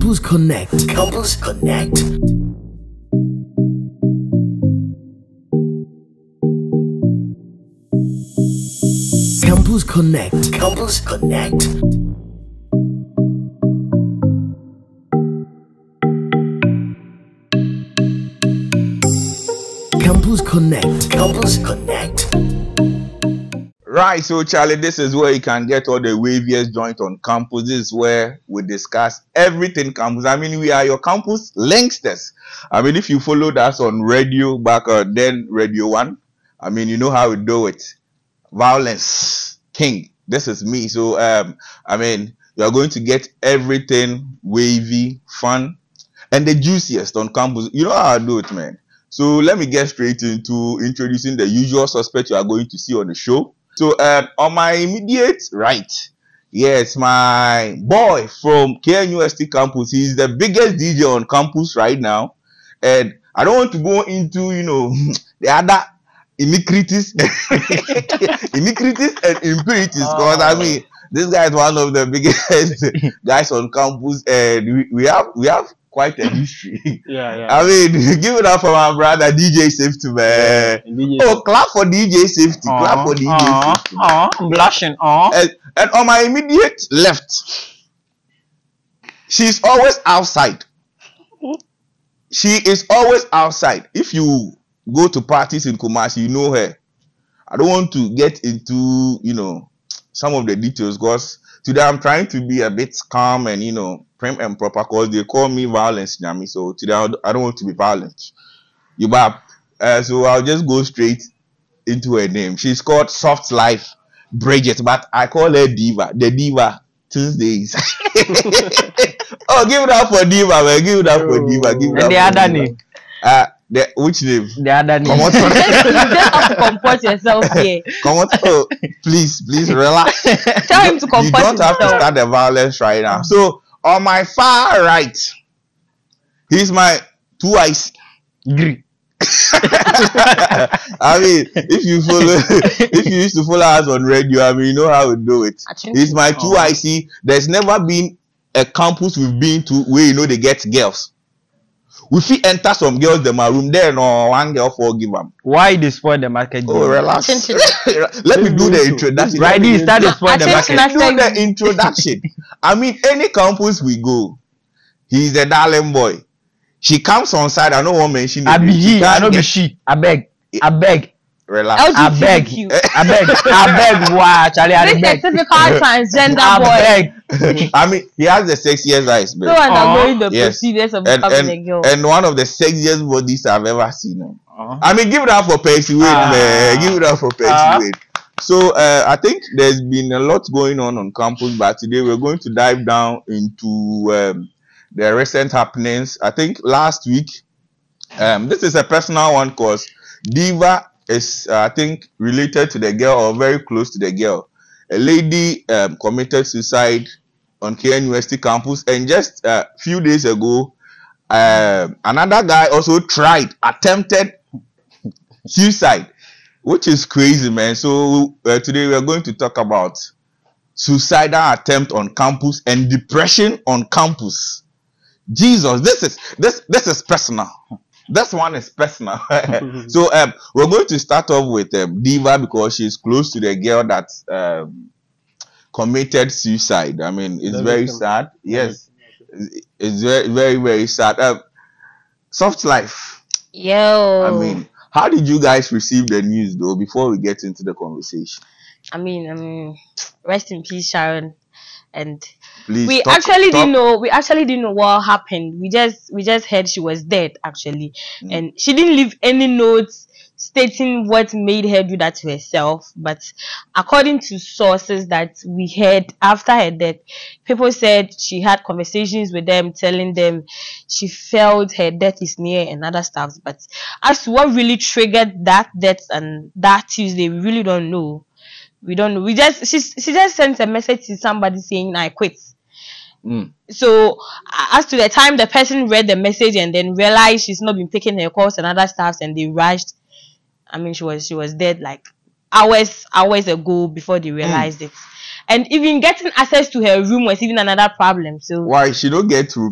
Campus Connect. Campus Connect. Campus Connect. Campus Connect. Campus Connect. Campus Connect. Right, so Charlie, this is where you can get all the waviest joint on campus. This is where we discuss everything campus. I mean, we are your campus linksters. I mean, if you followed us on radio back uh, then, Radio One, I mean, you know how we do it. Violence King. This is me. So, um, I mean, you are going to get everything wavy, fun, and the juiciest on campus. You know how I do it, man. So let me get straight into introducing the usual suspect you are going to see on the show. So um, on my immediate right, yes, my boy from KNUST campus. He's the biggest DJ on campus right now, and I don't want to go into you know the other iniquities, iniquities and impurities because I mean this guy is one of the biggest guys on campus, and we, we have we have quite a history. Yeah, yeah. I mean, give it up for my brother DJ Safety, man. DJ. Oh, clap for DJ Safety. clap for DJ Aw, Safety. aw, I'm blushing. Aw. And, and on my immediate left, she's always outside. She is always outside. If you go to parties in Kumasi, you know her. I don't want to get into, you know, some of the details because today I'm trying to be a bit calm and, you know, prim and proper because they call me violence, Nyami. So today I don't- want to be violent. You bab. Uh, so I'll just go straight into her name. She's called Soft Life Bridget, but I call her Diva. The Diva Tuesdays. oh, give it up for Diva, man. Give it up for Diva. Give it up And the for other Diva. name. Uh, the, which name? The other name. Come on, you just have to comport yourself here. come on. Oh, please, please relax. Tell him to comport you don't have to start the violence right now. So on my far right, he's my two eyes. Green. I mean, if you follow, if you used to follow us on radio, I mean, you know how we do it. Aching. He's my two Oh. IC. There's never been a campus we've been to where you know they get girls. We fit enter some girls a room there, no one girl for give them. Why they spoil the market? Oh, relax. Let me do the introduction. Right, you start to spoil the market. do the introduction. I mean, any campus we go, he's the darling boy. She comes on side. I want to mention. I the be name. She he, I know be she. I beg. I beg. Relax. I beg. LGBTQ. I beg. I beg. Wow, Charlie, I This is beg. a typical transgender I boy. beg. I mean, he has the sexiest eyes, So babe. undergoing the Yes. procedures of and, becoming a girl. and one of the sexiest bodies I've ever seen. Uh-huh. I mean, give it up for Percy Wade, Ah. man. Give it up for Percy Ah. Wade. So uh, I think there's been a lot going on on campus, but today we're going to dive down into um, the recent happenings. I think last week, um, this is a personal one because Diva is, uh, I think, related to the girl or very close to the girl. A lady um, committed suicide on KNUST campus, and just a few days ago, um, another guy also tried, attempted suicide, which is crazy, man. So uh, today we are going to talk about suicidal attempt on campus and depression on campus. Jesus, this is this this is personal. This one is personal. so um, we're going to start off with um, Diva because she's close to the girl that um, committed suicide. I mean, it's The very victim. sad. Yes, it's very very very sad. Um, soft life. Yo. I mean, how did you guys receive the news though? Before we get into the conversation, I mean, I mean, rest in peace, Sharon. And please. we talk- actually talk- didn't know. We actually didn't know what happened. We just we just heard she was dead actually, Mm. and she didn't leave any notes stating what made her do that to herself. But according to sources that we heard after her death, people said she had conversations with them, telling them she felt her death is near and other stuff. But as to what really triggered that death and that Tuesday, we really don't know. We don't know. We just she she just sends a message to somebody saying I quit. Mm. So as to the time the person read the message and then realized she's not been taking her calls and other stuff and they rushed, I mean she was she was dead like hours hours ago before they realized it. And even getting access to her room was even another problem. So Why she don't get through